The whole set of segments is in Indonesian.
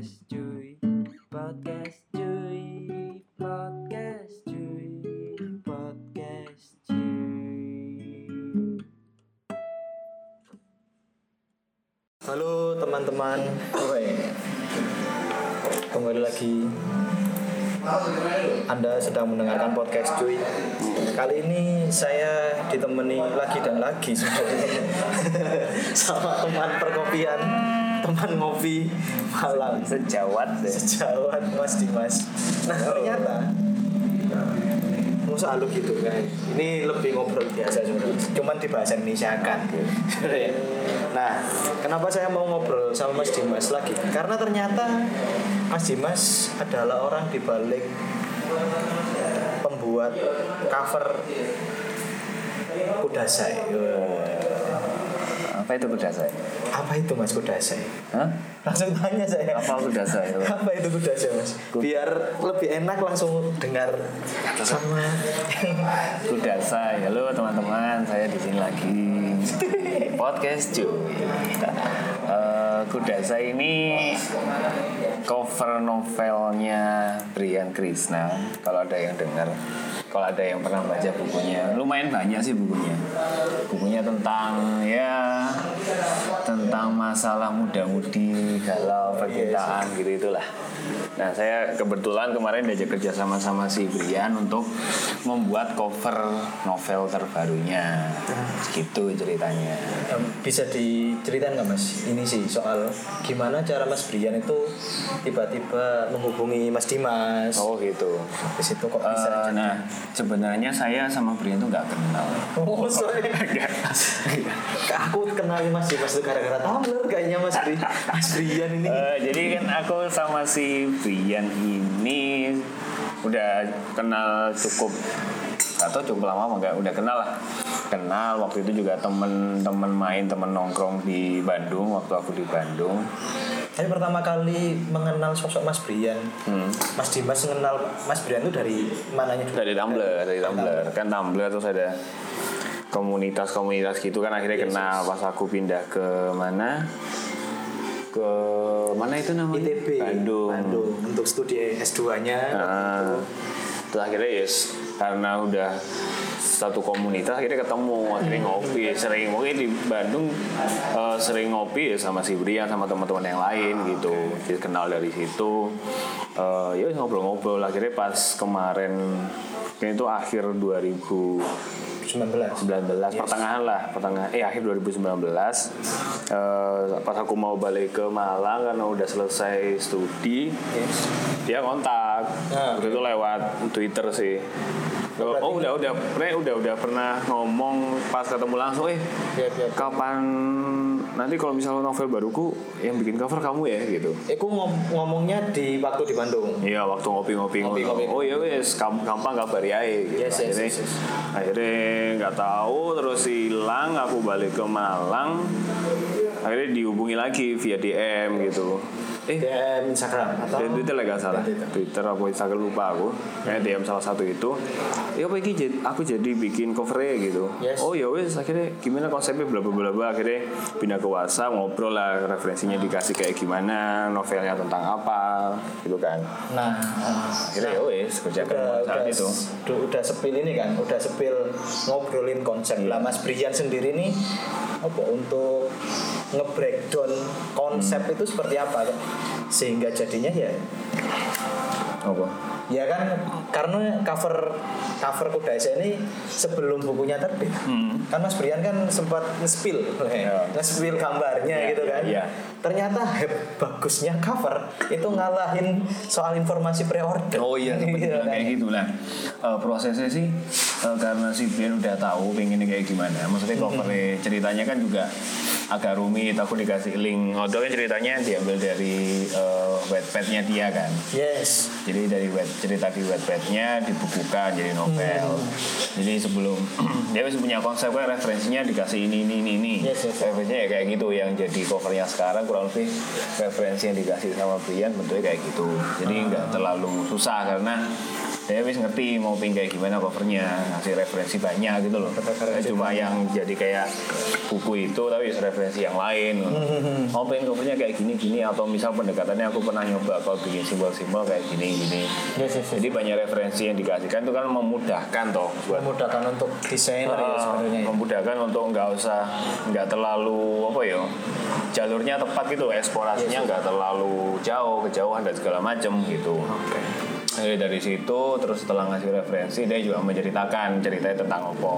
Podcast cuy. Podcast cuy. Podcast cuy. Podcast cuy. Halo teman-teman, kembali lagi. Anda sedang mendengarkan podcast cuy. Kali ini saya ditemani lagi dan lagi. Sama teman perkopian, teman ngopi malam. Sejawat deh. Sejawat Mas Dimas. Nah ternyata Musa lu gitu kan ini lebih ngobrol biasa sebenarnya. Cuman di bahasa Indonesia kan. Nah kenapa saya mau ngobrol sama Mas Dimas lagi? Karena ternyata Mas Dimas adalah orang di balik pembuat cover Kudasai apa itu kudasai apa itu Mas Kudasai? Hah? langsung tanya saya. Apa kudasai apa itu Kudasai Mas? Biar lebih enak langsung dengar sama kudasai. Halo teman-teman. Saya di sini lagi. Podcast cuy. Kudasai ini cover novelnya Brian Krishna kalau ada yang dengar kalau ada yang pernah baca bukunya. Lumayan banyak sih bukunya. Bukunya tentang ya tentang masalah muda-mudi galau percintaan gitu itulah nah saya kebetulan kemarin diajak kerja sama sama si Brian untuk membuat cover novel terbarunya. Gitu ceritanya. Bisa diceritain nggak mas? Ini sih soal gimana cara mas Brian itu tiba-tiba menghubungi mas Dimas. Oh gitu. Di situ kok bisa Eh, nah sebenarnya saya sama Brian tuh nggak kenal. Oh sorry. Aku kenal mas Dimas itu gara-gara Tumblr kayaknya mas Bri mas Brian ini. Eh, jadi kan aku sama si Brian ini udah kenal cukup atau cukup lama apa enggak udah kenal lah. Kenal waktu itu juga temen-temen main temen nongkrong di Bandung waktu aku di Bandung. Saya pertama kali mengenal sosok mas Brian. Hmm. mas Dimas mengenal mas Brian itu dari mananya dulu? dari Tumblr dari Tumblr. Kan Tumblr terus ada komunitas-komunitas gitu kan akhirnya kenal. Pas aku pindah ke mana? Ke mana itu namanya? ITB Bandung. Bandung. Untuk studi S2 nya Nah, terus akhirnya yes karena udah satu komunitas akhirnya ketemu akhirnya ngopi. Sering mungkin di Bandung eh, sering ngopi ya sama si Brian sama teman-teman yang lain gitu. jadi kenal dari situ. Eh, ya ngobrol-ngobrol. Akhirnya pas kemarin ini itu akhir 2000 19 19 pertengahan lah pertengahan eh akhir 2019 eh, pas aku mau balik ke Malang karena udah selesai studi dia kontak. Ah, waktu itu lewat Twitter sih oh, oh, udah udah pernah udah udah pernah ngomong pas ketemu langsung eh Iya, iya. kapan nanti kalau misalnya novel baruku yang bikin cover kamu ya gitu Aku ngom- ngomongnya di waktu di Bandung Iya waktu ngopi-ngopi ngopi. Ngopi-ngopi. Oh iya wes gamp- gampang kabari aja gitu. Yes, yes, akhirnya, yes, yes. akhirnya nggak tahu terus hilang aku balik ke Malang. Akhirnya dihubungi lagi via DM gitu. Eh DM Instagram atau dan Twitter lah gak salah. Twitter. Twitter apa Instagram lupa aku. Kayak DM salah satu itu. Ya apa ini aku jadi bikin covernya gitu. Yes. oh ya wes akhirnya gimana konsepnya bla bla bla akhirnya pindah ke WhatsApp ngobrol lah referensinya dikasih kayak gimana novelnya tentang apa gitu kan. Nah, akhirnya ya wes kerjakan saat udah, itu. udah, udah sepil ini kan, udah sepil ngobrolin konsep. Lah Mas Brian sendiri nih apa untuk nge-breakdown konsep Hmm. itu seperti apa Kak? Sehingga jadinya ya apa ya kan karena cover cover Kudasa ini sebelum bukunya terbit kan Mas Brian kan sempat nge-spill Hmm. Ya. nge-spill gambarnya Ya, gitu ya, kan ya. ternyata heb, bagusnya cover itu ngalahin soal informasi pre-order Oh iya, Iya kebetulan kan? kayak gitu lah. Eh, prosesnya sih eh, karena si Brian udah tahu pengennya kayak gimana. Maksudnya covernya ceritanya kan juga agak rumit. Aku dikasih link. Although kan ceritanya diambil dari eh, wetpadnya dia kan. yes Jadi dari web cerita di wetpadnya dibukukan jadi novel. Jadi sebelum dia masih punya konsep kan referensinya dikasih ini ini ini ini. Yes, yes. Referensinya ya kayak gitu yang jadi covernya sekarang kurang lebih referensi yang dikasih sama Brian bentuknya kayak gitu. Jadi nggak terlalu susah karena saya wis ngerti mau ping kayak gimana covernya ngasih referensi banyak gitu loh Referensi cuma yang jadi kayak buku itu tapi wis referensi yang lain mau pengen covernya kayak gini gini atau misal pendekatannya aku pernah nyoba kalau bikin simbol-simbol kayak gini gini Yes, yes, yes. jadi banyak referensi yang dikasihkan itu kan memudahkan toh buat memudahkan untuk desainer ya Ah, sebenarnya ya. memudahkan untuk nggak usah nggak terlalu apa ya jalurnya tepat gitu eksplorasinya nggak terlalu jauh kejauhan dan segala macem gitu Oke. Jadi dari situ terus setelah ngasih referensi dia juga menceritakan ceritanya tentang apa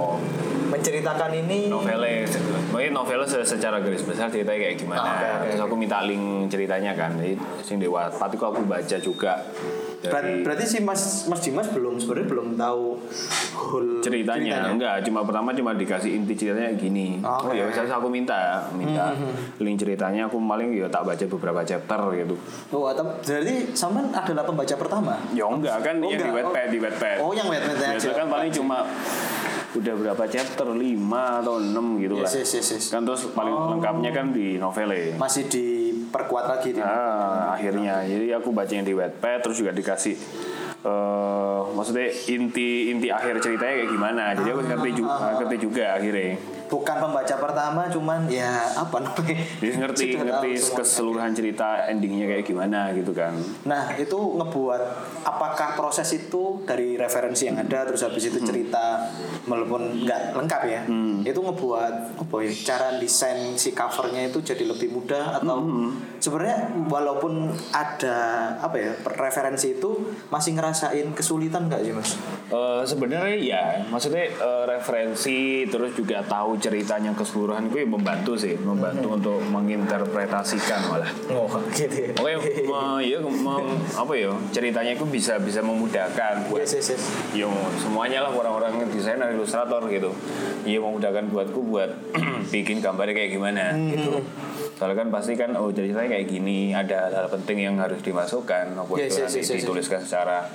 menceritakan ini novelnya mungkin novelnya se- secara garis besar ceritanya kayak gimana. Ah, oke, oke, terus aku minta link ceritanya kan. Jadi sing dewa tapi kok aku baca juga dari berarti si Mas Mas Dimas belum sebenarnya belum tahu whole ceritanya, enggak cuma pertama cuma dikasih inti ceritanya gini Oh, oh, oke. ya misalnya aku minta minta link ceritanya aku paling ya tak baca beberapa chapter gitu Oh, atau berarti sampean adalah pembaca pertama? ya enggak kan Oh, yang di enggak. Wattpad di Wattpad Oh, yang Wattpad aja. biasa kan paling cuma udah berapa chapter 5 atau 6 gitu lah Yes, yes, yes, yes. kan terus paling Oh. lengkapnya kan di novelnya Masih diperkuat lagi di Ah, akhirnya. Jadi aku baca yang di Wattpad terus juga dikasih eh maksudnya inti inti akhir ceritanya kayak gimana. Jadi aku ngerti juga ngerti juga akhirnya bukan pembaca pertama cuman ya apa namanya? ngerti Sudah ngerti semua. keseluruhan cerita endingnya kayak gimana gitu kan Nah, itu ngebuat apakah proses itu dari referensi yang ada terus habis itu cerita walaupun nggak lengkap ya. Itu ngebuat apa ya? Cara desain si covernya itu jadi lebih mudah atau sebenarnya walaupun ada apa ya? referensi itu masih ngerasain kesulitan nggak sih, Mas? Eh, sebenarnya ya maksudnya eh, referensi terus juga tahu ceritanya keseluruhan ya membantu sih membantu untuk menginterpretasikan malah Oh, gitu ya. Oke, me- ya, mem- apa ya ceritanya itu bisa bisa memudahkan buat Yes, yes, yes. yang semuanya lah orang-orang desainer ilustrator gitu iya memudahkan buatku buat bikin gambarnya kayak gimana Hmm. gitu soalnya kan pasti kan oh ceritanya kayak gini ada hal penting yang harus dimasukkan apa Yes, yes, yes, yes, yes. dituliskan secara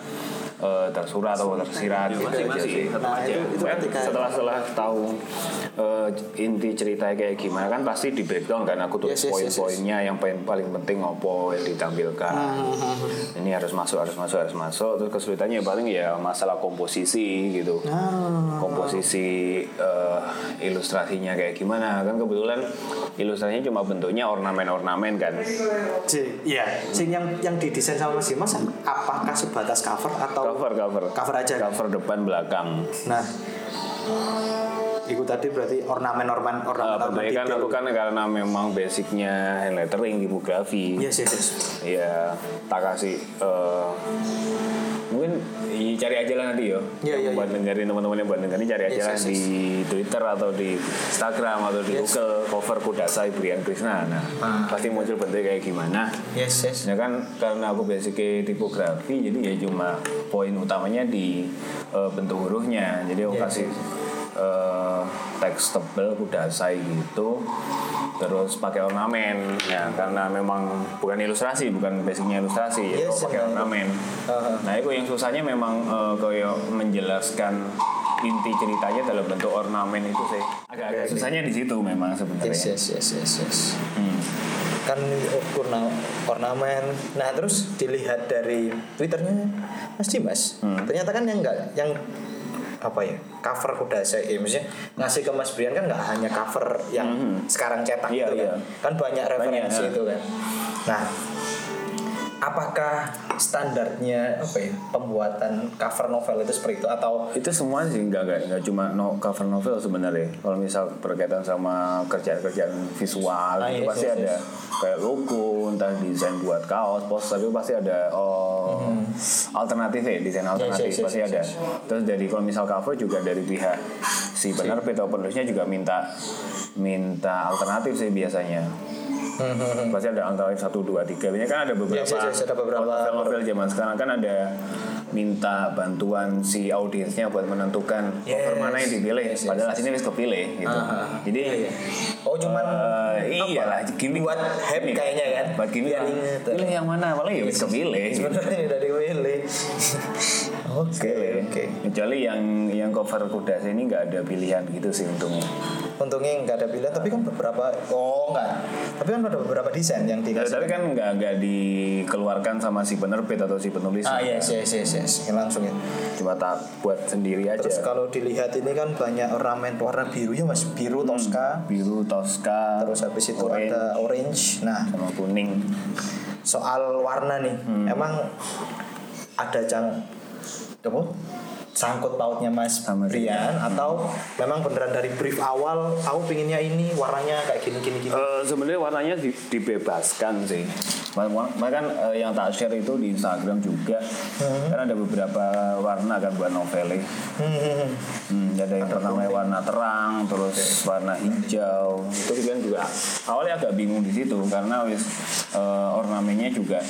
eh, tersurat atau tersirat gitu aja sih. Nah, itu, itu Kan ketika setelah setelah tahu eh, inti ceritanya kayak gimana kan pasti di breakdown kan aku tulis Yes, yes, yes, yes. poin-poinnya yang paling paling penting apa yang ditampilkan. Hmm, ini harus masuk harus masuk harus masuk. Terus kesulitannya paling ya masalah komposisi gitu. Ah. komposisi eh, ilustrasinya kayak gimana. Kan kebetulan ilustrasinya cuma bentuknya ornamen-ornamen kan. Si, iya. Sing yang yang didesain sama Mas Dimas apakah sebatas cover atau cover cover. Cover aja, kan? cover depan belakang. Nah, itu tadi berarti ornamen-ornamen Uh, ornamen pertanyaan kan aku kan karena memang basicnya hand lettering tipografi. Yes, yes, yes. ya tak kasih eh, mungkin cari aja lah nanti yo. Iya, iya, buat dengerin teman-teman yang buat dengerin cari aja Yes, lah yes, di Twitter atau di Instagram atau di Yes. Google cover Kudasai Brian Krishna. Nah Ah. pasti muncul bentuk kayak gimana. Yes, yes. ya kan karena aku basicnya tipografi jadi ya cuma poin utamanya di eh, bentuk hurufnya. Jadi aku Yes, kasih eh, teks tebel kudasai gitu terus pakai ornamen ya karena memang bukan ilustrasi bukan basicnya ilustrasi ya Yes, aku pakai ornamen Uh-huh. nah itu yang susahnya memang eh, kayak menjelaskan inti ceritanya dalam bentuk ornamen itu sih agak-agak susahnya di situ memang sebenarnya Yes, yes, yes, yes, yes. Hmm. Kan orna, ornamen. Nah, terus dilihat dari Twitternya Mas Dimas. Hmm. Ternyata kan yang enggak yang apa ya cover kuda saya ya, maksudnya ngasih ke Mas Brian kan nggak hanya cover yang Mhm. sekarang cetak Iya, gitu iya. kan kan banyak referensi ya. itu kan nah apakah standarnya apa ya pembuatan cover novel itu seperti itu? Atau itu semua sih nggak nggak nggak cuma no, cover novel sebenarnya. Kalau misal berkaitan sama kerjaan-kerjaan visual Ah, itu yes, pasti yes, ada. yes. kayak logo entah desain buat kaos pos tapi pasti ada oh alternatif ya desain alternatif yes, yes, pasti yes, ada. terus dari kalau misal cover juga dari pihak si penerbit atau penulisnya juga minta minta alternatif sih biasanya pasti ada alternatif satu dua tiga Biasanya kan ada beberapa Yes, yes, yes, ada beberapa- novel-novel zaman sekarang kan ada minta bantuan si audiensnya buat menentukan cover Yes. mana yang dipilih Yes, yes, padahal aslinya wis kepilih gitu jadi Iya, iya. Oh, cuman eh, iyalah gimmick buat Gimmick. kayaknya kan? buat lah. inget. pilih yang mana malah ya wis kepilih sebenarnya dari Willy Oke, Sekali. oke. Kecuali yang yang cover kuda ini nggak ada pilihan gitu sih untungnya. Untungnya nggak ada pilihan, tapi kan beberapa oh enggak. Tapi kan ada beberapa desain yang Ya, dikasih. tapi kan nggak nggak dikeluarkan sama si penerbit atau si penulis. Ah yes yes yes yes langsung ya. Cuma tak buat sendiri aja. Terus kalau dilihat ini kan banyak ornamen warna birunya mas biru Tosca. biru Tosca. Terus habis itu orange, ada orange. Nah sama kuning. soal warna nih, emang ada cang apa? sangkut pautnya Mas Sama sih. Brian atau memang beneran dari brief awal aku pinginnya ini warnanya kayak gini gini gini. Eh, sebenarnya warnanya di- dibebaskan sih. Bahkan eh, yang tak share itu di Instagram juga. Karena ada beberapa warna kan buat novelnya. Hmm, Hmm, ada yang pertama warna terang, terus warna hijau. Itu kan juga awalnya agak bingung di situ karena wis eh, ornamennya juga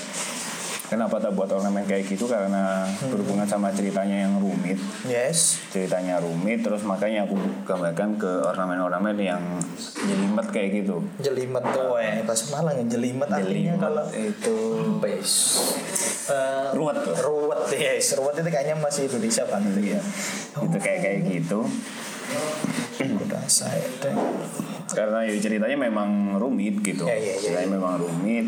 kenapa tak buat ornamen kayak gitu karena berhubungan sama ceritanya yang rumit. Yes. Ceritanya rumit terus makanya aku gambarkan ke ornamen-ornamen yang jelimet kayak gitu. Jelimet tuh, eh bahasa Malang ya jelimet artinya Jelimet kalau itu base Eh, ruwet tuh. ruwet yes ruwet itu kayaknya masih Indonesia banget ya. Itu kayak kayak gitu. Udah saya deh. Karena ya ceritanya memang rumit gitu Ya, ya, ya, ceritanya memang rumit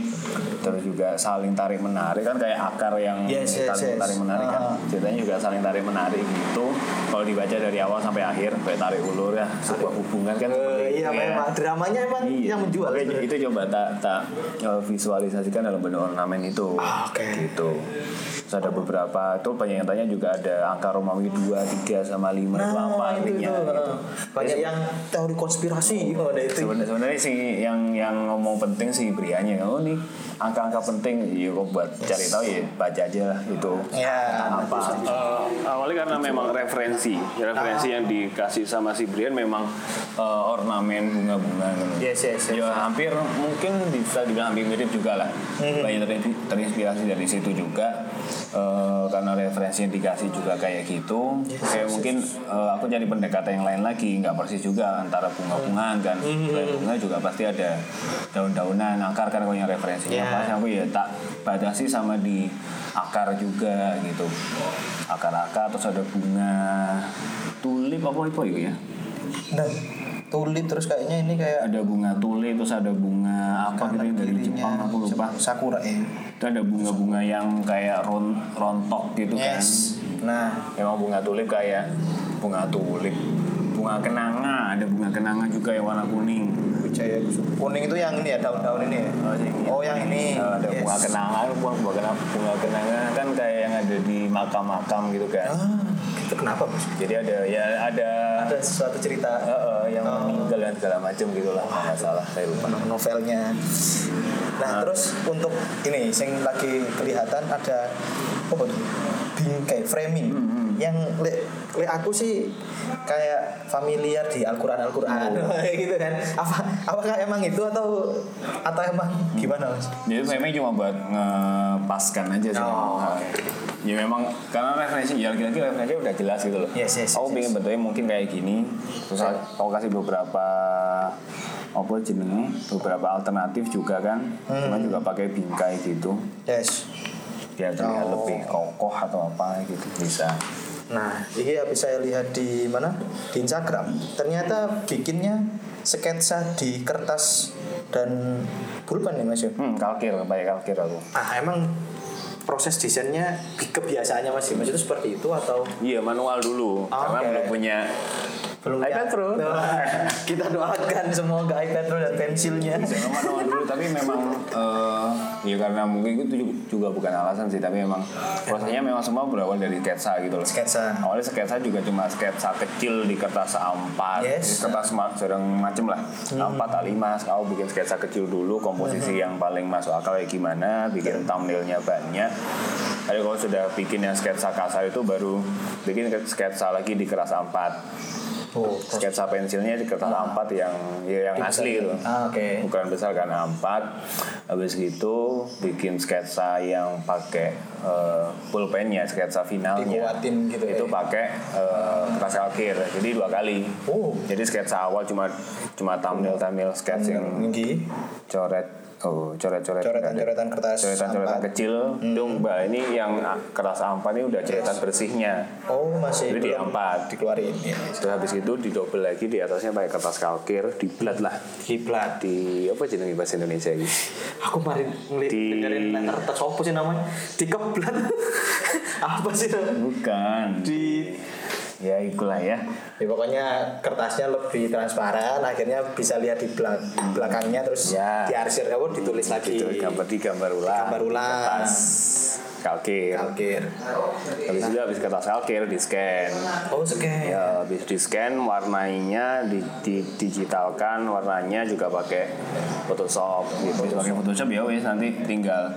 terus juga saling tarik menarik kan kayak akar yang Yes, yes, saling yes. tarik menarik kan Ah. ceritanya juga saling tarik menarik gitu kalau dibaca dari awal sampai akhir kayak tarik ulur ya sebuah hubungan kan Eh, iya ya. memang dramanya emang Iya. yang menjual. Oke, itu coba tak tak eh, visualisasikan dalam bentuk ornamen itu. Ah, oke. Gitu. Terus ada beberapa itu banyak yang tanya juga ada angka Romawi 2, 3 sama 5 itu apa Nah, itu, intinya itu. gitu. Banyak yang teori konspirasi oh, Sebenarnya sih yang yang ngomong penting sih Briannya oh nih angka-angka penting ya kok buat cari tahu ya baca aja lah itu Ya, apa Eh, awalnya karena memang referensi referensi yang dikasih sama si Brian memang eh, ornamen bunga-bunga gitu. Yes, yes, yes. ya hampir mungkin bisa dibilang hampir mirip juga lah Mhm. banyak ter- terinspirasi dari situ juga Eh, karena referensi yang dikasih juga kayak gitu kayak mungkin eh, aku jadi pendekatan yang lain lagi nggak persis juga antara bunga-bungaan kan Mhm. Selain bunga juga pasti ada daun-daunan akar kan yang referensinya Ya. Pas aku ya tak batasi sama di akar juga gitu. Akar-akar terus ada bunga tulip apa apa itu ya? Nah, tulip terus kayaknya ini kayak ada bunga tulip terus ada bunga apa gitu yang dari Jepang aku lupa. Sakura ya. itu ada bunga-bunga yang kayak ron rontok gitu kan. Yes. Nah, emang bunga tulip kayak bunga tulip bunga kenanga ada bunga kenanga juga yang warna kuning Wijaya kuning itu yang ini ya daun-daun ini ya. Oh, yang ini. Eh, ada Yes. bunga kenanga bunga bunga kenanga, bunga kenanga kan kayak yang ada di makam-makam gitu kan Ah, itu kenapa Bos? jadi ada ya ada Ada sesuatu cerita eh, eh, yang Oh. meninggal dan segala macam gitu lah nggak salah saya lupa novelnya. Nah, terus untuk ini sing lagi kelihatan ada apa Bingkai framing yang le, le aku sih kayak familiar di Al-Qur'an Al-Qur'an gitu kan. Apa apakah emang itu atau atau emang gimana Mas? Jadi memang cuma buat ngepaskan aja sih. Oh. Nah, Ya memang karena referensi ya lagi-lagi referensinya udah jelas gitu loh. Yes, yes, Aku yes, pengen bentuknya mungkin kayak gini. Terus aku kasih beberapa apa jenenge beberapa alternatif juga kan. Cuman juga pakai bingkai gitu Yes. Biar terlihat Oh. lebih kokoh atau apa gitu bisa. Nah, ini habis saya lihat di mana? Di Instagram. Ternyata bikinnya sketsa di kertas dan pulpen ya Mas ya? Hmm, kalkir, pakai kalkir aku. Ah, emang proses desainnya kebiasaannya Mas Dimas itu seperti itu atau Iya manual dulu karena Oke. belum punya belum iPad? Pro. Kita doakan semoga iPad Pro dan pensilnya. Jangan manual dulu tapi memang eh, ya karena mungkin itu juga bukan alasan sih tapi memang prosesnya memang semua berawal dari sketsa gitu loh. Sketsa. Awalnya sketsa juga cuma sketsa kecil di kertas A4, Yes. kertas ma- sedang macem lah. A4, A5, kau bikin sketsa kecil dulu, komposisi yang paling masuk akal kayak gimana, bikin thumbnailnya banyak. Tapi kalau sudah bikin yang sketsa kasar itu baru bikin sketsa lagi di kertas A4 Oh, sketsa pensilnya di kertas A4 yang ya yang asli gitu. Ah, oke. Ukuran besar kan A4. Habis gitu bikin sketsa yang pakai eh, pulpennya, sketsa finalnya. Dikuatin gitu Itu ya. pakai eh, kertas kalkir. Jadi dua kali. Oh. Jadi sketsa awal cuma cuma thumbnail thumbnail sketch yang coret oh coret-coret. Coretan-coretan kertas coretan-coretan kecil. Dong mbak ini yang kertas ampat ini udah coretan bersihnya. Oh masih Jadi diampat. dikeluarin ya. terus habis itu didobel lagi di atasnya pakai kertas kalkir diblat lah. Kiblat di apa jenenge bahasa Indonesia ini? Aku kemarin ngeliat Di- dengerin letter apa sih namanya? Dikeblat. Apa sih? Namanya? bukan. Di ya ikulah ya. Ya, pokoknya kertasnya lebih transparan akhirnya bisa lihat di belak- belakangnya terus Ya. diarsir apa ditulis lagi. itu gambar di gambar ulang. Gambar ulang. kertas. Kalkir. Kalkir. Habis itu habis kertas kalkir di scan. Oh scan. Ya habis di scan warnanya di, di digitalkan warnanya juga pakai Photoshop. Gitu. Pakai Photoshop ya wes nanti tinggal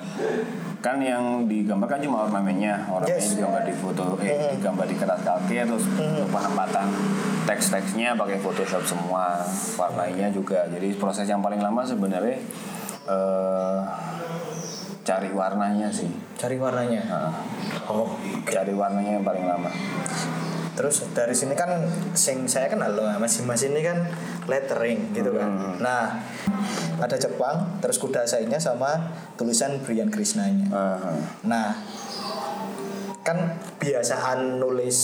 kan yang digambar kan cuma ornamennya. Ornamennya Yes. digambar di foto eh digambar di kertas kalkir terus untuk penempatan teks-teksnya pakai Photoshop semua warnanya juga. Jadi proses yang paling lama sebenarnya eh, cari warnanya sih. Cari warnanya? Nah, oh cari warnanya yang paling lama terus dari sini kan sing saya kenal loh mas mas ini kan lettering gitu kan. Nah ada Jepang terus kuda sainya sama tulisan Brian Krishnanya Ah, nah kan biasaan nulis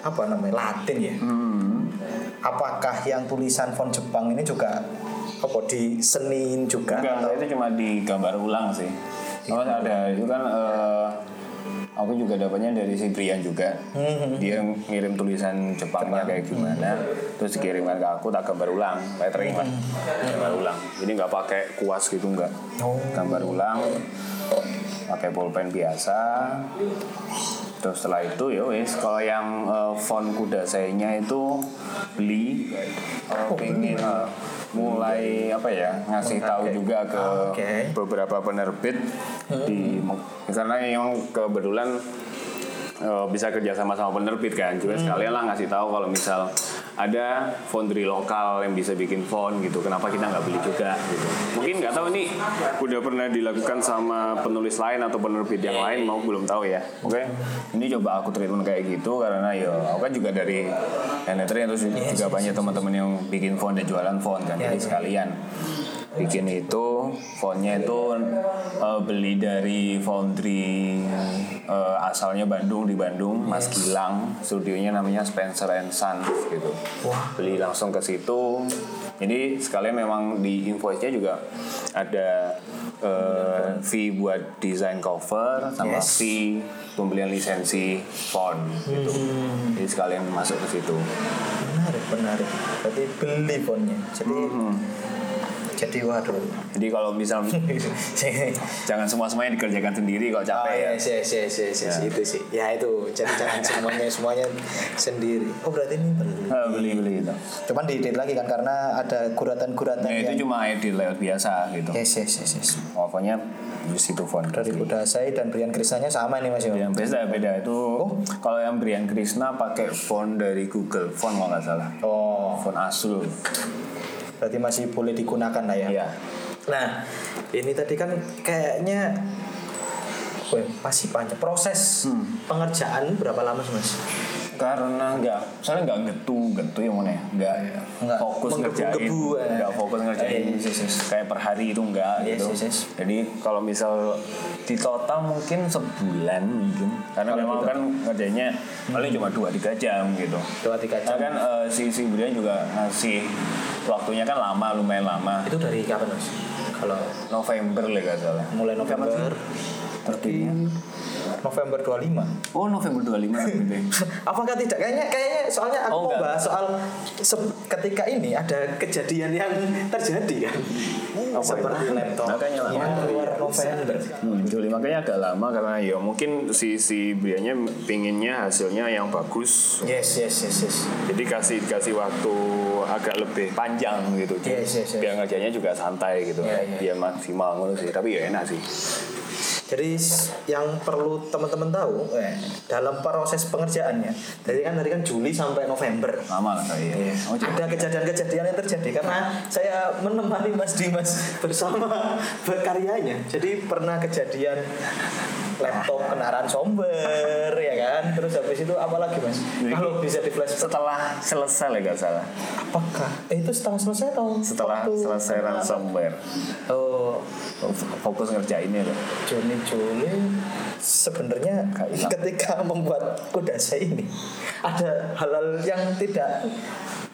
apa namanya Latin ya? Hmm. apakah yang tulisan font Jepang ini juga apa diseniin juga Enggak, atau itu cuma digambar ulang sih. Kalau ada itu kan eh, aku juga dapatnya dari si Brian juga. Dia ngirim tulisan Jepangnya kayak gimana, terus dikirimkan ke aku tak gambar ulang, lettering lah, gambar ulang. Jadi nggak pakai kuas gitu nggak, Oh. gambar ulang, pakai pulpen biasa. Terus setelah itu ya wis kalau yang eh, font kuda sayanya itu beli kalau pengen eh, mulai apa ya ngasih tahu juga ke oke. beberapa penerbit di karena yang kebetulan eh, bisa kerja sama sama penerbit kan. Juga sekalian lah ngasih tahu kalau misal ada foundry lokal yang bisa bikin font gitu. Kenapa kita nggak beli juga gitu. Mungkin nggak tahu ini udah pernah dilakukan sama penulis lain atau penerbit yang lain? Mau belum tahu ya. Oke. Ini coba aku treatment kayak gitu karena ya aku kan juga dari Netri terus juga banyak teman-teman yang bikin font dan jualan font kan. Jadi sekalian bikin itu fontnya itu eh, beli dari foundry eh, asalnya Bandung di Bandung Mas Gilang. Studionya namanya Spencer and Sons gitu. Beli langsung ke situ. Jadi sekalian memang di invoice-nya juga ada eh, fee buat desain cover sama Yes. fee pembelian lisensi font gitu. Jadi sekalian masuk ke situ. Menarik menarik. Berarti beli fontnya. Jadi jadi waduh jadi kalau misal jangan semua semuanya dikerjakan sendiri Oh capek ya yes, yes, yes, yes, yes. itu sih. Ya itu, jadi jangan semuanya semuanya sendiri. Oh berarti ini beli. Eh, beli beli itu Cuman diedit lagi kan karena ada guratan-guratan Nah, yang itu cuma edit layout biasa gitu. Yes, yes, yes, yes. Pokoknya di situ font. Dari Kudasai dan Brian Krisnanya sama nih Mas. Yang beda beda itu Oh. kalau yang Brian Krishna pakai font dari Google font kalau nggak salah. Oh, Font Asul. Berarti masih boleh digunakan lah ya. Iya. Nah, ini tadi kan kayaknya Wih, masih panjang proses pengerjaan berapa lama sih mas? Karena nggak, soalnya nggak getu, getu yang mana ya? Nggak, Nggak fokus ngerjain, eh. nggak fokus ngerjain Yes, yes, yes. kayak per hari itu nggak Yes, gitu. yes, yes. Jadi kalau misal di total mungkin sebulan mungkin, karena Kalau memang gitu. kan ngerjainnya paling cuma dua tiga jam gitu. Dua tiga Nah jam. kan eh, si si juga ngasih waktunya kan lama, lumayan lama. Itu dari kapan mas? Kalau November lah nggak salah. mulai November, Terbitnya. November 25 Oh November 25 terbitnya. Apakah tidak? Kayaknya kayaknya soalnya aku Oh, mau enggak. bahas soal se- ketika ini ada kejadian yang terjadi kan. Apa Seperti itu? laptop Makanya lama. yang keluar November. Hmm, Juli makanya agak lama karena ya mungkin si si Briannya pinginnya hasilnya yang bagus. Yes, yes, yes, yes. Jadi kasih kasih waktu agak lebih panjang gitu. Yes, yes, yes. Biar ngerjainnya juga santai gitu. Iya, iya. Biar maksimal ngono sih. Tapi ya enak sih. Jadi yang perlu teman-teman tahu eh, dalam proses pengerjaannya. Jadi kan tadi kan Juli sampai November. lama lah kayak oh jadi Ada kejadian-kejadian yang terjadi karena saya menemani Mas Dimas bersama berkaryanya. Jadi pernah kejadian laptop kena ransomware ya kan. Terus habis itu apa lagi Mas? Kalau bisa di flashback setelah selesai lah nggak salah. Apakah? Eh, itu setelah selesai atau setelah waktu- selesai ransomware. Oh, fokus ngerjainnya loh Juni Juli sebenarnya hilang. ketika membuat kudase ini ada hal-hal yang tidak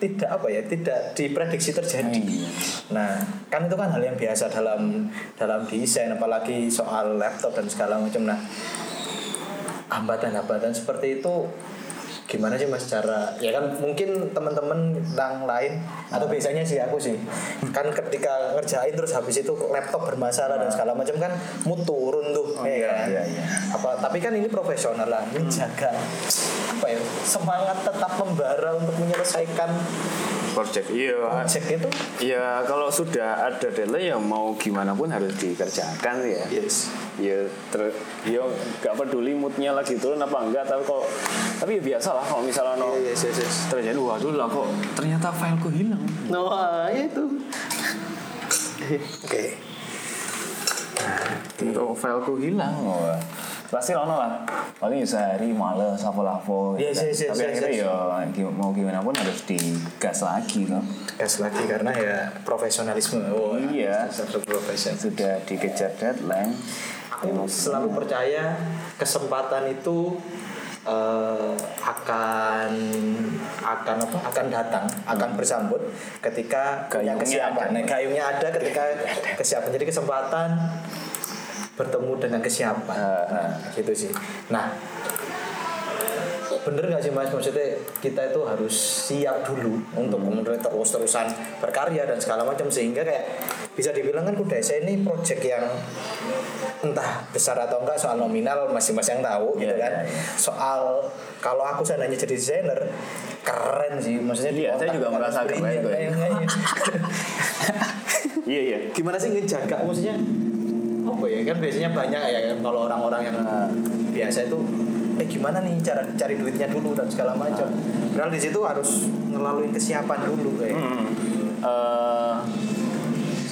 tidak apa ya tidak diprediksi terjadi. Iya. Nah kan itu kan hal yang biasa dalam dalam desain apalagi soal laptop dan segala macam. Nah hambatan-hambatan seperti itu gimana sih mas cara? Ya kan mungkin teman-teman yang lain atau biasanya sih aku sih kan ketika ngerjain terus habis itu laptop bermasalah dan segala macam kan mood turun tuh Oh, ya iya, kan? iya, iya. apa tapi kan ini profesional lah menjaga apa ya semangat tetap membara untuk menyelesaikan project iya. Project itu? Ya kalau sudah ada deadline ya mau gimana pun harus dikerjakan ya. Yes ya ter ya gak peduli moodnya lagi turun apa enggak tapi kok tapi ya biasa lah kalau misalnya no yes yes, yes. terjadi waduh lah kok ternyata fileku hilang. No ah, ya itu. Oke. Untuk fileku hilang wah. Pasti ono lah. Paling ya sehari males apa-apa. Yes, yes, yes, tapi yes, akhirnya yes. ya gi- mau gimana pun harus digas lagi loh gas lagi karena ya profesionalisme. Oh Iya. sudah dikejar deadline selalu percaya kesempatan itu eh, akan akan apa? Akan datang akan bersambut ketika Gayungnya kesiapan. ada. Nah, gayungnya ada ketika kesiapan. Jadi kesempatan bertemu dengan kesiapan. Ah, nah, gitu sih. Nah bener nggak sih mas? Maksudnya kita itu harus siap dulu untuk kemudian terus terusan berkarya dan segala macam sehingga kayak bisa dibilang kan kudesa ini project yang entah besar atau enggak soal nominal masing-masing yang tahu gitu Iya, kan. iya, iya. soal kalau aku seandainya jadi desainer keren sih. Maksudnya Iya, saya juga merasa keren kayak- kayak- iya iya. Gimana sih ngejaga maksudnya? Apa ya kan biasanya banyak ya kalau orang-orang yang biasa itu eh gimana nih cara cari duitnya dulu dan segala macam. Padahal di situ harus ngelalui kesiapan dulu kayak. Hmm. Eh,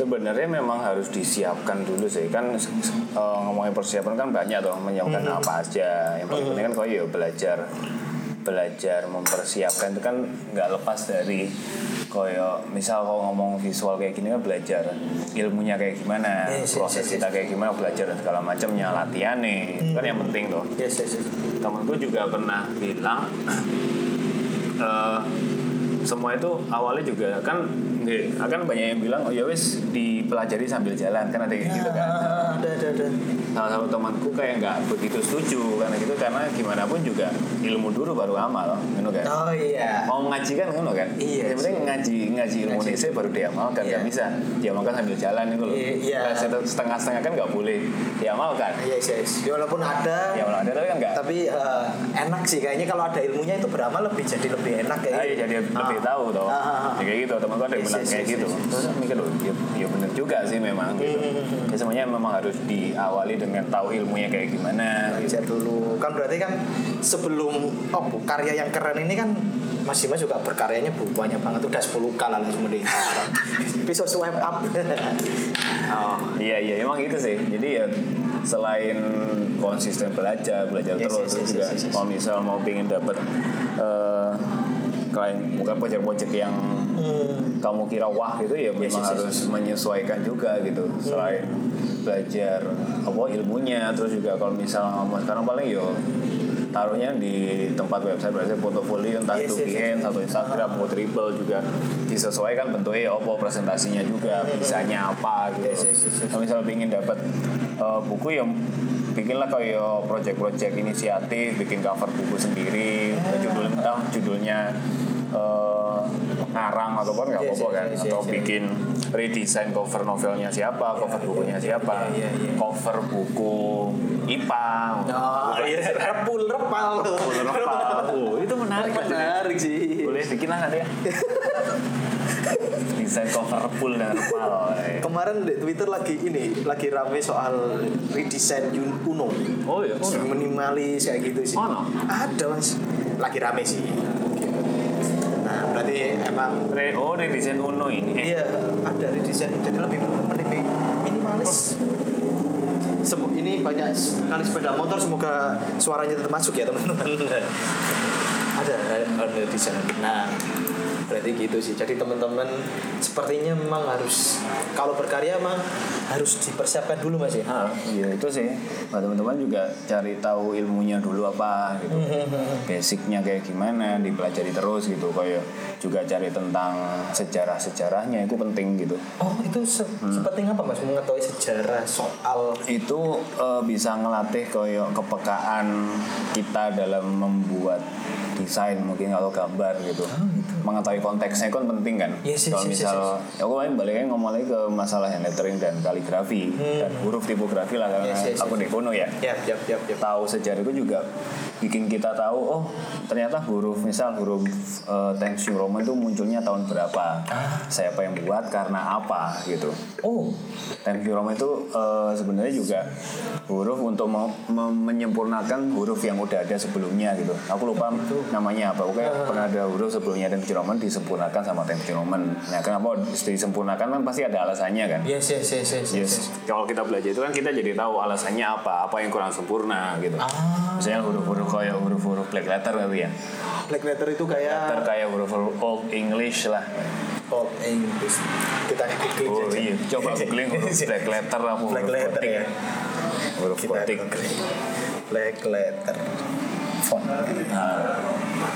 sebenarnya memang harus disiapkan dulu sih. Kan eh, ngomongin persiapan kan banyak tuh menyiapkan apa aja. Yang paling penting kan kau ya belajar belajar mempersiapkan itu kan nggak lepas dari koyo misal kau ngomong visual kayak gini kan belajar ilmunya kayak gimana Yes, yes, proses yes, kita kayak gimana belajar dan segala macamnya latihan nih. Kan yang penting tuh. Yes yes, yes. temanku juga pernah bilang eh, semua itu awalnya juga kan nggih, akan banyak yang bilang oh ya wis dipelajari sambil jalan kan ada yang gitu kan. Ah, ada ada ada. Salah satu temanku kayak nggak begitu setuju karena gitu karena gimana pun juga ilmu dulu baru amal kan. Oh iya. Mau ngaji kan ngono kan. Iya yang penting ngaji ngaji ilmu Ngaji. Baru diamalkan Iya. nggak bisa diamalkan sambil jalan itu loh Iya, iya. Nah, setengah-setengah kan nggak boleh diamalkan. Yes yes ya walaupun ada. Ya malah ada tapi kan nggak. Tapi eh, enak sih. Kayaknya kalau ada ilmunya itu beramal lebih jadi lebih enak kayak Ah, iya, jadi lebih Ah. tahu toh. Ah, ah, ah. Ya, kayak gitu, teman ada yang bilang yes, kayak yes, gitu. yes, yes. Terus aku mikir loh, ya, ya bener juga sih memang gitu. Ya semuanya memang harus diawali dengan tahu ilmunya kayak gimana. Gitu. belajar dulu kan berarti kan sebelum oh bu, karya yang keren ini kan Mas Dimas juga berkaryanya bu, banyak banget udah 10 kali lah semua di bisa swipe up Oh, iya iya emang gitu sih. Jadi ya selain konsisten belajar, belajar Yes, terus yes, yes, juga yes, yes. kalau misal mau pengen dapat eh klien bukan project-project yang Hmm. kamu kira wah gitu ya memang yes, yes, harus menyesuaikan juga gitu selain belajar apa ilmunya terus juga kalau misalnya ngomong sekarang paling yo taruhnya di tempat website website portofolio entah Yes, itu yes, yes. Atau Instagram atau Dribble juga disesuaikan bentuknya ya apa presentasinya juga bisanya apa gitu Yes, yes, yes, yes. kalau misalnya ingin dapat eh, buku yang bikinlah kayak project-project inisiatif bikin cover buku sendiri judul entah judulnya eh, ngarang ataupun nggak Iya, apa-apa iya, kan iya, atau bikin redesign cover novelnya siapa cover bukunya siapa cover buku IPA Oh, iya, repul, repal. Repul, repal. Oh, itu menarik kan? Menarik sih. boleh bikin lah nanti ya desain cover repul dan repal eh. Kemarin di Twitter lagi ini, lagi rame soal redesign Yun- Uno. oh iya oh. Minimalis kayak gitu sih. Oh, no? Ada mas. Lagi rame sih. Berarti emang Re- oh redesign Uno ini Iya, ada redesign jadi lebih lebih minimalis. Semu- ini banyak sekali sepeda motor semoga suaranya tetap masuk ya teman-teman. ada ada desain. Nah, berarti gitu sih. Jadi teman-teman sepertinya memang harus kalau berkarya mah harus dipersiapkan dulu mas ya. Ah, iya itu sih. Nah, teman-teman juga cari tahu ilmunya dulu apa gitu. Basicnya kayak gimana, dipelajari terus gitu. Kayak juga cari tentang sejarah-sejarahnya itu penting gitu. Oh itu se sepenting apa mas mengetahui sejarah soal Itu eh, bisa ngelatih kayak kepekaan kita dalam membuat desain mungkin kalau gambar gitu. Mengetahui konteksnya kan penting kan. Yes, yes, kalau yes, misal ya aku main baliknya ngomong lagi ke masalah lettering dan kaligrafi dan huruf tipografi lah karena Yes, yes, aku di kuno ya. ya ya ya ya. tahu sejarah itu juga bikin kita tahu oh ternyata huruf misal huruf uh, Times New Roman itu munculnya tahun berapa? Siapa yang buat karena apa gitu. Oh. Times New Roman itu eh, sebenarnya juga huruf untuk mem- menyempurnakan huruf yang udah ada sebelumnya gitu. Aku lupa namanya apa pokoknya pernah ada huruf sebelumnya Times New Roman disempurnakan sama New Roman nah kenapa disempurnakan kan pasti ada alasannya kan yes yes yes yes. Yes. Kalau kita belajar itu kan kita jadi tahu alasannya apa, apa yang kurang sempurna gitu. Ah. Misalnya huruf-huruf kayak huruf-huruf black letter gitu ya. Black letter itu kayak Letter kayak huruf-huruf old English lah. Old English. Kita googling Oh aja. iya, coba googling huruf black letter apa huruf Black letter gotik. ya. Huruf gotik. Black letter. Font. Nah,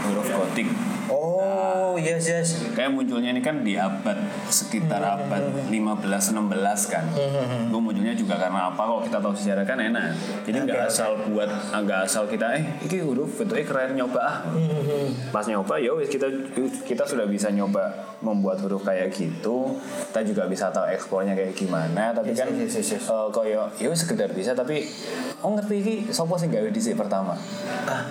huruf gotik. Oh yes yes. Kayak munculnya ini kan di abad sekitar abad 15-16 kan. Itu munculnya juga karena apa? Kalau kita tahu sejarah kan enak. Jadi nggak asal buat, nggak asal kita eh ini huruf bentuknya keren nyoba ah. Pas nyoba ya kita kita sudah bisa nyoba membuat huruf kayak gitu. Kita juga bisa tahu ekspornya kayak gimana. Tapi kan yes, yes, yes. eh, kayak ya sekedar bisa tapi oh ngerti ini sopo sih gawe dhisik pertama.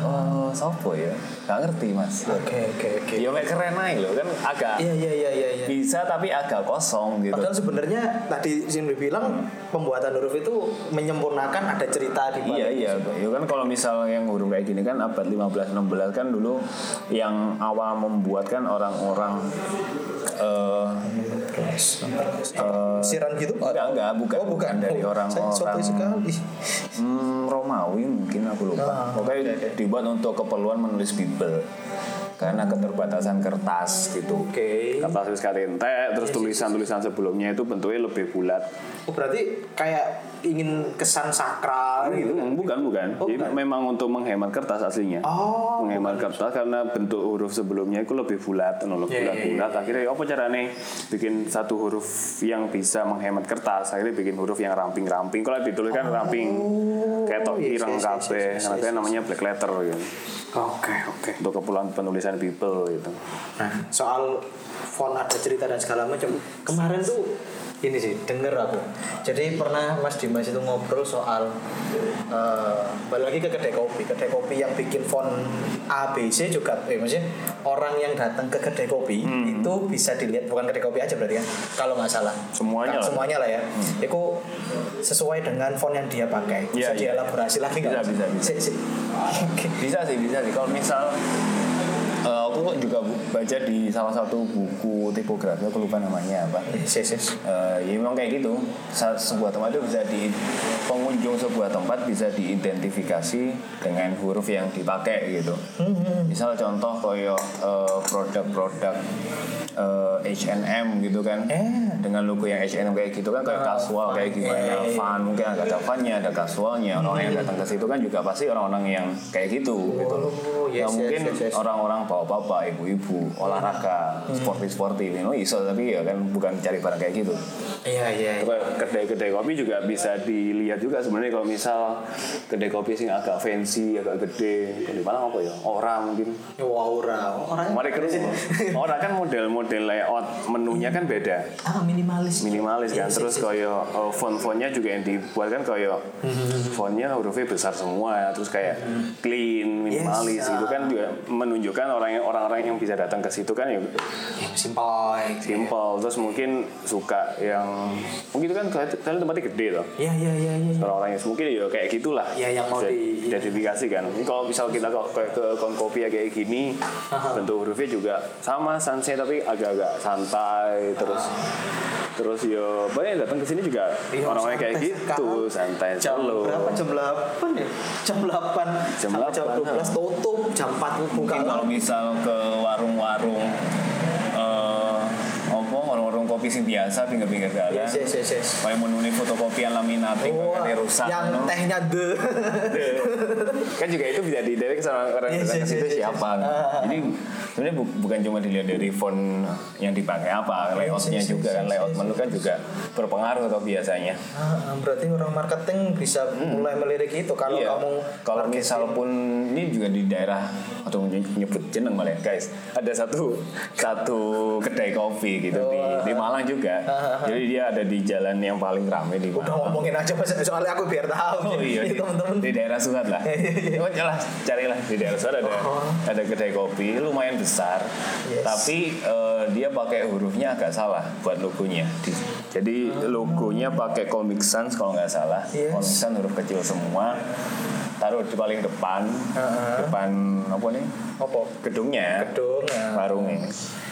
Oh, sopo ya? Gak ngerti mas. Oke oke oke. Ya keren aja loh kan agak Iya iya iya iya. iya. bisa tapi agak kosong gitu. Padahal sebenarnya tadi Zimri bilang pembuatan huruf itu menyempurnakan ada cerita di balik. Iya iya, ya kan kalau misal yang huruf kayak gini kan abad 15 16 kan dulu yang awal membuat kan orang-orang eh eh, Siran gitu? enggak enggak bukan Oh bukan dari Oh, orang-orang sotoy sekali. Hmm, Romawi mungkin aku lupa. Ah, Pokoknya dibuat untuk keperluan menulis Bible. Karena keterbatasan kertas gitu. Oke. Kertas wis entek, terus tulisan-tulisan sebelumnya itu bentuknya lebih bulat. Oh berarti kayak ingin kesan sakral gitu. Hmm, bukan bukan. Oh, Jadi bukan. memang untuk menghemat kertas aslinya. Oh. menghemat kertas karena bentuk huruf sebelumnya itu lebih bulat, nol iya, bulat-bulat. Akhirnya ya apa caranya bikin satu huruf yang bisa menghemat kertas? Akhirnya bikin huruf yang ramping-ramping. Kalau dituliskan ramping, kayak tok yes, ireng yes, yes, kabeh. yes, yes, Makanya yes. namanya black letter gitu. Oke oke. Untuk keperluan penulisan Bible gitu. Nah soal font ada cerita dan segala macam. Kemarin tuh ini sih denger aku. Jadi pernah Mas Dimas itu ngobrol soal eh balik lagi ke kedai kopi. Kedai kopi yang bikin font ABC juga, eh maksudnya orang yang datang ke kedai kopi itu bisa dilihat bukan kedai kopi aja berarti kan? Kalau nggak salah. Semuanya Kan lah. Semuanya lah ya. Itu sesuai dengan font yang dia pakai. Bisa Iya, iya. dielaborasi lagi nggak? Bisa, bisa, bisa. Si- si- Oke. Bisa sih, bisa sih. Kalau misal eh, aku juga baca di salah satu buku tipografi, aku lupa namanya apa. Yes, yes, yes. Eh, ya memang kayak gitu. Sa- Sebuah tempat itu bisa di pengunjung sebuah tempat bisa diidentifikasi dengan huruf yang dipakai gitu. Misal contoh koyo eh, produk-produk eh, H&M gitu kan Eh. dengan logo yang H&M kayak gitu kan kayak casual kayak gimana Eh. fun mungkin ada funnya ada casualnya orang yang datang ke situ kan juga pasti orang-orang yang kayak gitu gitu loh Oh, yes, Nah, yes, mungkin yes, yes. Bapak-bapak ibu-ibu olahraga sporty-sporty you know, iso tapi ya kan bukan cari barang kayak gitu Iya iya. iya. Kedai-kedai kopi juga bisa dilihat juga sebenarnya kalau misal kedai kopi sing agak fancy, agak gede, di Malang apa ya? Orang mungkin. Wah ora. Orang Mari kerus. Orang kan model-model layout menunya kan beda. ah minimalis. Minimalis kan. Yes, Terus yes, yes. kayak uh, font-fontnya juga yang dibuat kan kayak fontnya hurufnya besar semua ya. Terus kayak clean, minimalis Yes, itu ah. kan juga menunjukkan orang yang orang-orang yang bisa datang ke situ kan ya simpel. simple. Terus mungkin suka yang mungkin itu kan kalian tempatnya gede loh. Iya iya iya iya. orang-orang yang mungkin ya kayak gitulah Ya, yang mau Bisa di- identifikasi kan ini kalau misal kita ke kon kopi ya kayak gini bentuk hurufnya juga sama santai tapi agak-agak santai terus terus yo banyak datang ke sini juga Iya, orang-orang kayak gitu santai Jam selo berapa? Jam 8 ya? Jam 8 Jam sampai jam 8, 12 tutup, jam 4 buka. mungkin kalau misal ke warung-warung warung-warung kopi sing biasa pinggir-pinggir jalan Yes yes yes. yes. kayak menuni fotokopian laminating Wah, kan rusak yang no? tehnya de. kan juga itu bisa didelek sama orang Yes, datang yes, ke situ yes, yes. siapa Ah. jadi sebenarnya bu- bukan cuma dilihat dari font yang dipakai apa layoutnya yes, yes, juga kan yes, layout yes, menu kan juga berpengaruh atau biasanya Ah, berarti orang marketing bisa mulai melirik itu kalau Iya. kamu kalau misal pun ini juga di daerah atau nyebut jeneng malah ya, guys ada satu satu kedai kopi gitu di, di Malang juga jadi dia ada di jalan yang paling ramai di udah Malang ngomongin aja Mas. soalnya aku biar tahu. Oh iya, di, teman-teman. di daerah Surat lah. Oh jelas, carilah di daerah Surat ada ada kedai kopi lumayan besar, Yes. tapi eh, dia pakai hurufnya agak salah buat logonya. Di- jadi logonya pakai Comic Sans kalau nggak salah, Yes. Comic Sans huruf kecil semua. Taruh di paling depan, depan apa nih? Apa? Gedungnya, Gedung. ya. warungnya.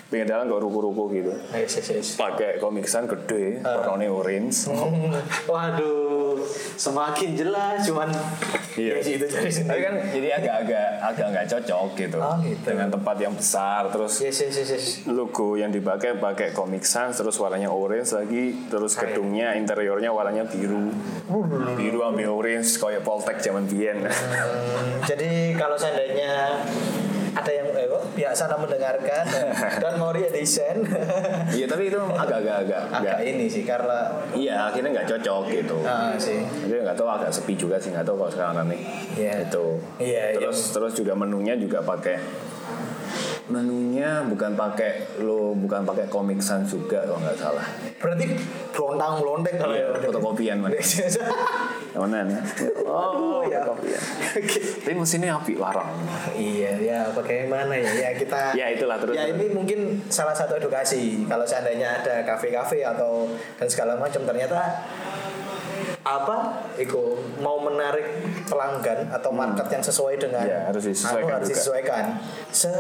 Pinggir jalan nggak ruku-ruku gitu. Yes, yes, yes. Pakai Comic Sans gede, warnanya orange. Hmm, Waduh, semakin jelas cuman Iya. ya itu dari sini. Tapi kan jadi agak-agak agak nggak cocok gitu. Oh, gitu. Dengan tempat yang besar terus Yes, yes, yes, yes. logo yang dipakai pakai Comic Sans terus warnanya orange lagi terus Kayak- gedungnya interiornya warnanya biru biru ambil orange kayak Poltek zaman biyen. Hmm, jadi kalau seandainya ada yang eh, kok biasa mendengarkan dan mau redesign Iya tapi itu agak-agak agak ini sih karena Iya akhirnya nggak cocok gitu. ah sih Jadi nggak tahu agak sepi juga sih nggak tahu kalau sekarang nih. Iya. Itu. Iya, Terus terus juga menunya juga pakai menunya bukan pakai lo bukan pakai Comic Sans juga kalau nggak salah. berarti berontang melondek kalau Iya, ya fotokopian man. Mana nih? Oh, ya. fotokopian. Tapi mesinnya api larang. iya ya bagaimana ya ya kita ya itulah terus ya ini mungkin salah satu edukasi kalau seandainya ada kafe-kafe atau dan segala macam ternyata apa itu mau menarik pelanggan atau market yang sesuai dengan Ya, harus disesuaikan harus disesuaikan se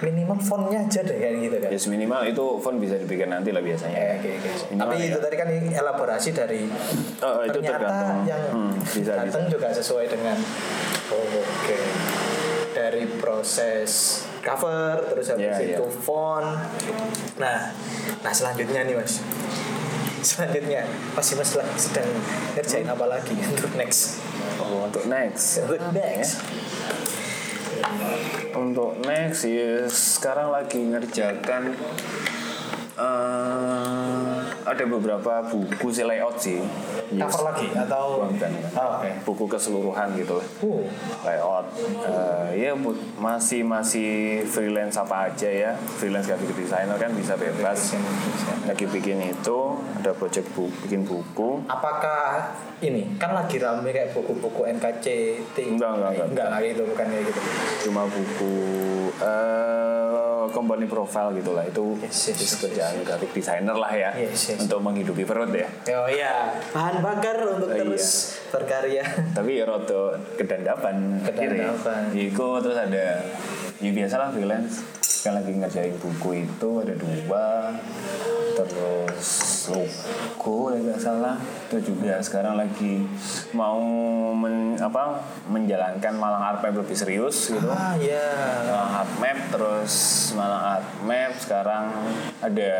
minimal fontnya aja deh kayak gitu kan Yes minimal itu font bisa dibikin nanti lah biasanya. Ya, oke, oke. Minimal Tapi ya. itu tadi kan elaborasi dari Oh, itu ternyata tergantung. yang Hmm, bisa, datang juga sesuai dengan oh, oke dari proses cover terus habis Ya, ya. itu font. Nah, nah selanjutnya nih mas. Selanjutnya pasti mas sedang ngerjain apa lagi untuk next? Oh, untuk next. Untuk next. Untuk next ya sekarang lagi ngerjakan ada beberapa buku sih layout sih. Yes. Cover lagi atau? Bukan, bukan. Oh, oke. Buku keseluruhan gitu lah. Uh, layout Eh, ya masih masih freelance apa aja ya freelance graphic designer kan bisa bebas lagi bikin itu ada project bu bikin buku apakah ini kan lagi rame kayak buku-buku NKCT Enggak, enggak, enggak. enggak enggak gitu bukan kayak gitu cuma buku eh company profile gitulah itu Yes, yes, yes, kerjaan graphic designer lah ya Yes, yes. untuk menghidupi perut ya Oh iya, bahan bakar untuk Oh, terus berkarya. tapi ya roto kedandapan. Kedandapan. Iku terus ada ya biasalah freelance kan lagi ngerjain buku itu ada dua terus logo ya nggak salah itu juga sekarang lagi mau men, apa menjalankan Malang Art Map lebih serius gitu. Ah ya. Malang Art Map terus Malang Art Map sekarang ada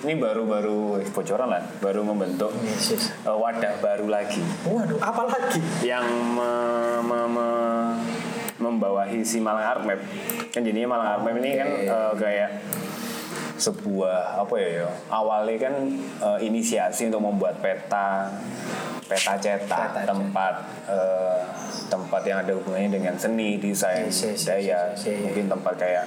ini baru-baru eh, bocoran lah baru membentuk Yes, yes. eh, wadah baru lagi Waduh, apa lagi? yang me- me- me- membawahi si Malang Art Map kan jadinya Malang Art Map ini kan eh, kayak sebuah apa ya ya awalnya kan eh, inisiasi untuk membuat peta peta cetak Peta tempat eh, tempat yang ada hubungannya dengan seni desain Yes, yes, yes, budaya yes, yes, yes. mungkin tempat kayak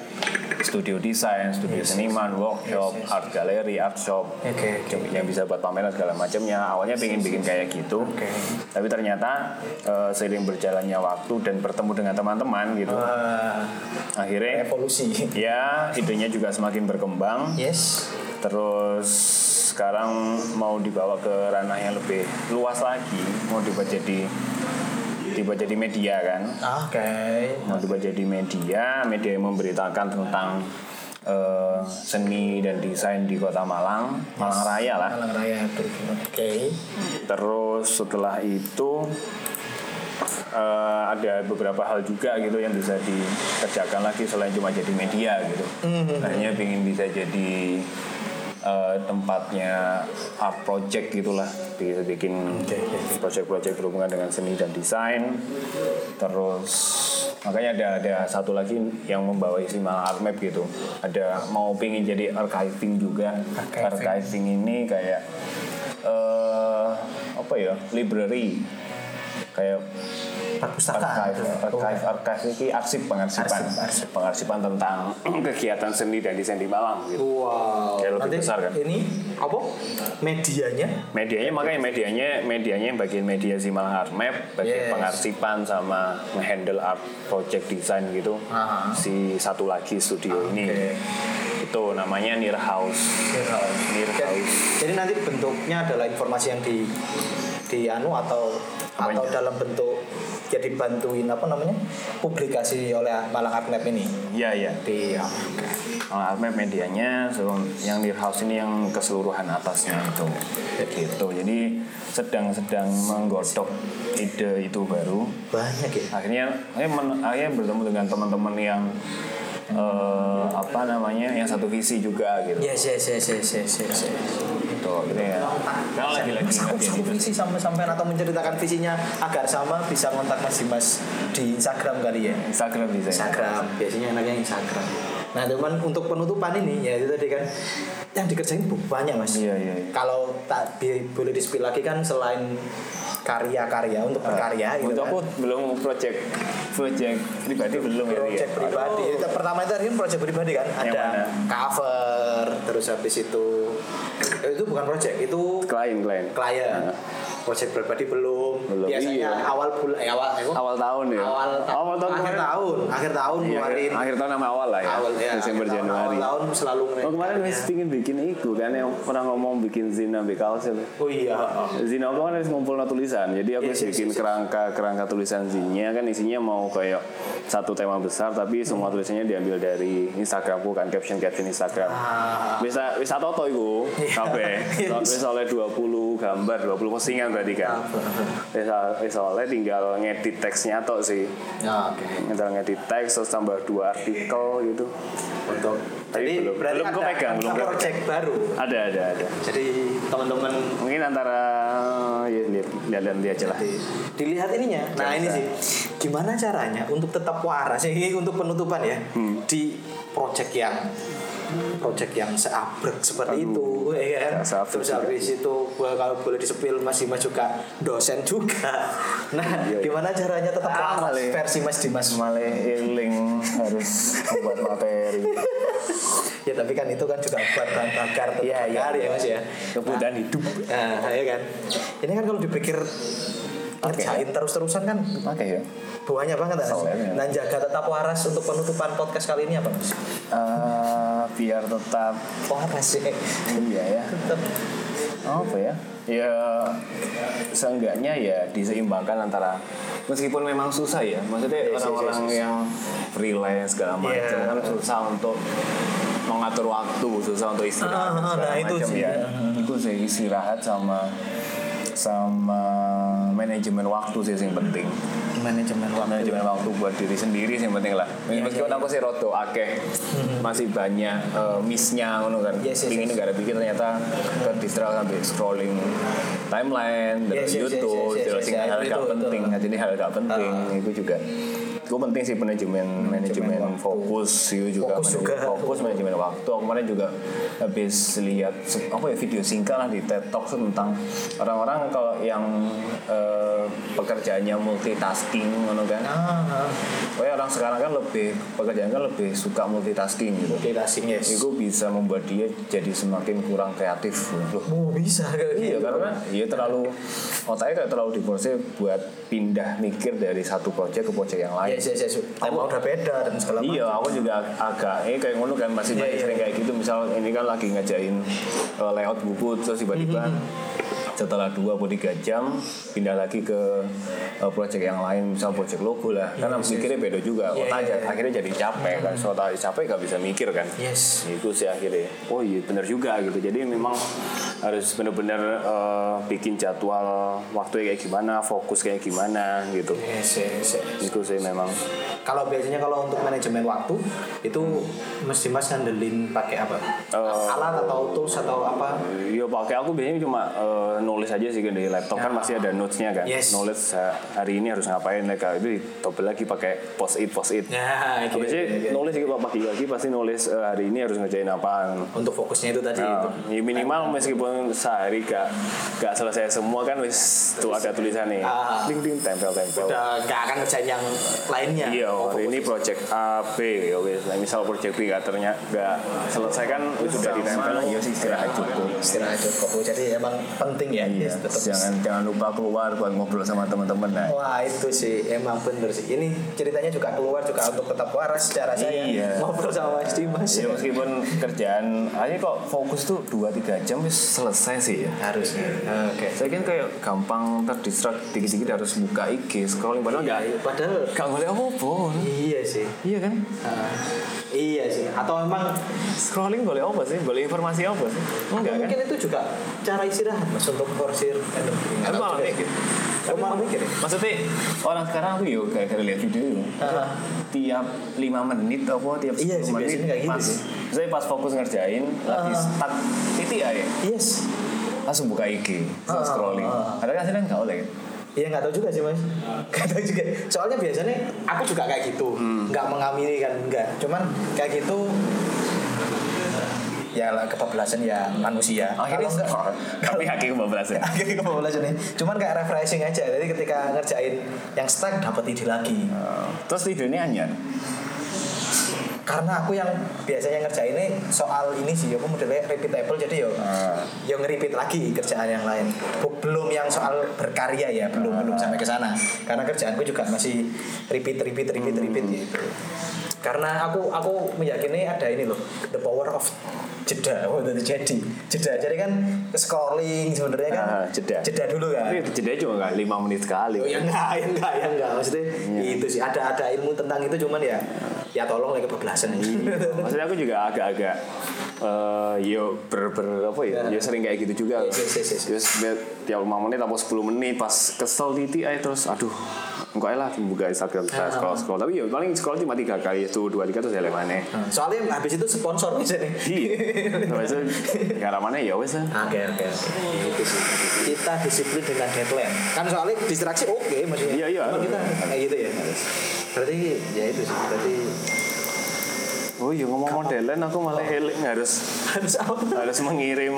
studio desain studio seniman workshop art gallery art shop Oke, oke. yang bisa buat pameran segala macamnya awalnya pengen bikin kayak gitu Oke. tapi ternyata eh, seiring berjalannya waktu dan bertemu dengan teman-teman gitu Wah, akhirnya evolusi. ya idenya juga semakin berkembang Yes. terus sekarang mau dibawa ke ranah yang lebih luas lagi mau dibuat jadi dibuat jadi media kan Oke. mau dibuat jadi media media yang memberitakan tentang eh, seni dan desain di kota Malang Malang Raya lah Malang Raya Oke. Terus setelah itu eh, ada beberapa hal juga gitu yang bisa dikerjakan lagi selain cuma jadi media gitu. Akhirnya ingin bisa jadi eh, tempatnya art project gitulah, bisa bikin project-project berhubungan dengan seni dan desain. Terus makanya ada ada satu lagi yang membawa isi Malang Art Map gitu. Ada mau pengen jadi archiving juga. Archiving. Archiving ini kayak eh apa ya library kayak Perpustakaan. archive archive ini arsip pengarsipan Arsip, arsip. pengarsipan tentang kegiatan seni dan desain di Malang gitu. Wow. Kayak lebih Nanti besar kan? Ini apa? Medianya? medianya makanya medianya medianya yang bagian media si Malang Art Map bagian Yes. pengarsipan sama ngehandle art project design gitu Aha. si satu lagi studio ini itu namanya Near House Near Jadi, House jadi nanti bentuknya adalah informasi yang di di anu atau atau Apanya? dalam bentuk ya dibantuin apa namanya publikasi oleh Malang Art Map ini. Iya iya. Di ya, Malang Art Map medianya yang Near House ini yang keseluruhan atasnya itu. Gitu. Jadi sedang-sedang menggodok ide itu baru. Banyak ya? Akhirnya akhirnya, men- akhirnya bertemu dengan teman-teman yang eh, apa namanya yang satu visi juga gitu. Yes yes yes yes yes, yes, yes. Gitu akhirnya kalau lagi-lagi Mas, aku ya satu visi sama sampean atau menceritakan visinya agar sama bisa kontak Mas Dimas di Instagram kali ya? Instagram bisa Instagram biasanya anaknya Instagram nah teman untuk penutupan ini ya itu tadi kan yang dikerjain banyak mas Iya, iya, iya. kalau tak bi- boleh di spill lagi kan selain karya-karya untuk berkarya gitu untuk kan aku belum project project pribadi belum ya project Ria? pribadi Itu pertama itu kan project pribadi kan Yang ada mana? cover terus habis itu eh, itu bukan project itu Klien klien. klien project pribadi belum, Belum, biasanya iya. awal bulan eh, awal eh, Awal tahun ya. awal, ta- awal tahun akhir kemarin. tahun akhir tahun Iya, ngeluarin akhir tahun sama awal lah ya. awal ya Desember tahun, Januari. awal tahun selalu Oh kemarin wis ya. pingin bikin itu kan yang pernah ngomong bikin Zina Bekaus itu. oh iya Zina aku kan harus ngumpul tulisan, jadi aku Yes, yes, bikin yes, yes. kerangka kerangka tulisan zinnya kan isinya mau kayak satu tema besar tapi semua tulisannya diambil dari Instagramku kan caption caption Instagram. Ah. Bisa bisa toto kabeh. Yes. Wis oleh 20 gambar, 20 postingan berarti kan. Wis wis oleh tinggal ngedit teksnya tok sih. Ya, oke Tinggal ngedit teks terus tambah dua artikel gitu. untuk Tapi jadi belum- berarti belum ada, kepegang, belum ada kepegang. project baru Ada ada ada. jadi teman-teman Mungkin antara ya lihat lihat nanti aja lah. di- dilihat ininya nah ini sih gimana caranya untuk tetap waras ini untuk penutupan ya Hmm. di project yang project yang seabrek seperti itu ya kan Ya, seabrek terus juga. habis itu gua kalau boleh disepil masih Dimas juga dosen juga nah Iya, iya. gimana caranya tetap Ah, boleh. versi Mas Dimas malah iling harus membuat materi ya tapi kan itu kan juga buat bahan bakar Iya, iya, bakar ya Mas ya kebutuhan hidup nah ya kan ini kan kalau dipikir ngerjain terus-terusan kan oke ya banyak banget Mas. Ya. Dan jaga tetap waras untuk penutupan podcast kali ini apa Mas? Eh, biar tetap Waras sih. iya ya Tetap. apa ya ya seenggaknya ya diseimbangkan antara meskipun memang susah ya maksudnya yes, orang-orang yes, yes. yang freelance segala macam Iya. kan susah untuk mengatur waktu susah untuk istirahat Ah, ah, segala nah, itu macam sih. ya itu sih istirahat sama sama manajemen waktu sih yang penting. Manajemen waktu. Manajemen waktu buat diri sendiri sih yang penting lah. Meskipun aku sih roto akeh. Masih banyak eh, missnya ngono kan. Yes, yes, pingin yes. negara bikin ternyata ke distrak sampai scrolling timeline dari Yes, yes, yes, YouTube yes, yes, yes, yang yes, hal gak penting. Jadi hal gak penting itu juga itu penting sih manajemen manajemen fokus itu juga Fokus manajemen juga. fokus manajemen waktu aku kemarin juga habis lihat apa ya video singkat lah di TED Talk tentang orang-orang kalau yang eh, pekerjaannya multitasking ngono kan ah Pokoknya orang sekarang kan lebih pekerjaan kan lebih suka multitasking gitu. multitasking yes Itu bisa membuat dia jadi semakin kurang kreatif. Loh, oh bisa Iya karena dia terlalu otaknya kayak terlalu diporsi buat pindah mikir dari satu proyek ke proyek yang lain. Yes yes yes tema udah beda dan segala macam Iya, aku juga ag- agak ini kayak ngono kan masih Iya, banyak iya. sering kayak gitu. Misal ini kan lagi ngajain uh, layout buku terus tiba-tiba setelah dua atau tiga jam pindah lagi ke uh, project yang lain, misal project logo lah. Karena mikirnya beda juga. Iya, Otak iya, iya. akhirnya jadi capek kan. So otak capek gak bisa mikir kan. yes itu sih akhirnya oh iya benar juga gitu jadi memang harus benar-benar eh, bikin jadwal waktu kayak gimana fokus kayak gimana gitu. Yes yes, yes. itu sih memang. Kalau biasanya kalau untuk manajemen waktu itu mesti mas ngandelin pakai apa? Eh, alat atau tools atau apa? Iya pakai aku biasanya cuma eh, nulis aja sih di laptop. Kan masih ada notesnya kan? Yes. nulis ha- hari ini harus ngapain mereka itu ditopel lagi pakai post it post it ya Aku biasanya nulis gitu pagi-pagi pasti nulis eh, hari ini harus ngerjain apa untuk fokusnya itu tadi Nah, itu. ya minimal meskipun sehari gak gak selesai semua kan wis tuh ada tulisannya Ah. ding ding tempel tempel udah nggak akan ngerjain yang lainnya Iya, Oh, hari ini project A, B, ya wis. Nah, misal project B gak ternyata gak selesai kan wis sudah ditempel. Iya sih istirahat cukup. istirahat cukup jadi emang penting ya Iya, tetap jangan jangan lupa keluar buat ngobrol sama teman-teman nah. Wah itu sih emang bener sih. Ini ceritanya juga keluar juga untuk tetap waras secara saya Iya. ngobrol sama Mas Dimas. Ya meskipun kerjaan aja kok fokus tuh 2-3 jam wis selesai sih ya. Harusnya. Oke. Saya kan kayak gampang terdistract dikit-dikit harus buka IG scrolling padahal nggak iya. padahal nggak boleh apa-apa. iya sih. Iya kan? Ah, iya sih. Atau emang Scrolling boleh apa sih? Boleh informasi apa sih? Enggak kan? mungkin itu juga cara istirahat mas untuk porsir energi. Nggak Aku malah juga mikir. sih. Aku ya? Maksudnya orang sekarang tuh yuk kayak kayak lihat video itu. Ah. Tiap 5 menit apa tiap 10 Iya sih, menit kayak gitu pas, sih. Misalnya pas fokus ngerjain lagi Ah. stuck titik aja Yes. langsung buka IG, Ah, scrolling. Ada kan hasilnya nggak oleh kan? Iya nggak tahu juga sih mas. Nggak tahu juga. Soalnya biasanya aku juga kayak gitu. Nggak mengamini kan nggak. Cuman kayak gitu. Ya kebablasan ya manusia. Akhirnya Kalau nggak- scroll. Tapi hakiki kebablasan. akhirnya kebablasan nih. Cuman kayak refreshing aja. Jadi ketika ngerjain yang stuck dapat ide lagi. Terus tidurnya anyar. Karena aku yang biasanya ngerjain ini soal ini sih, aku modelnya repeatable jadi yo, Ah. yo nge-repeat lagi kerjaan yang lain. Belum yang soal berkarya ya, belum belum sampai ke sana. Karena kerjaanku juga masih repeat repeat repeat repeat gitu. Karena aku aku meyakini ada ini loh, the power of jeda. Oh, itu jadi jeda. Jadi kan scrolling sebenarnya kan Ah, jeda. jeda dulu kan. Tapi jeda cuma nggak lima menit sekali. Oh, ya enggak, ya enggak, ya enggak. Maksudnya itu sih ada ada ilmu tentang itu cuman ya ya tolong lah kebablasan. Maksudnya aku juga agak-agak eh yo ber, ber apa ya? Ya sering kayak gitu juga. Yes, yes, yes, yes. Biar tiap 5 menit atau 10 menit pas kesel titik aja terus aduh enggak lah buka Instagram saya scroll scroll tapi ya paling scroll cuma tiga kali itu dua tiga terus ya mana Soalnya habis itu sponsor bisa nih. iya terus itu gara mana ya wes. Oke oke oke. Itu sih. Kita disiplin dengan deadline. Kan soalnya distraksi oke maksudnya. Iya, iya. Kita kayak gitu ya. Berarti ya itu sih. Berarti oh iya ngomong modelan aku malah heling harus harus harus mengirim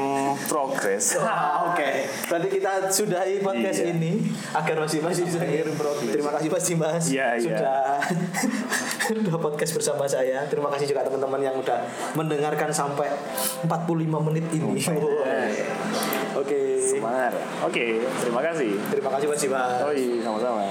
progres Ah, Oke, berarti kita sudahi podcast Iya. ini agar masih masih bisa ngirim progres. Terima kasih Mas Dimas Iya, iya. sudah sudah podcast bersama saya. Terima kasih juga teman-teman yang udah mendengarkan sampai 45 menit ini. Oke. semangat oke terima kasih Terima kasih Mas Dimas. oh iya sama-sama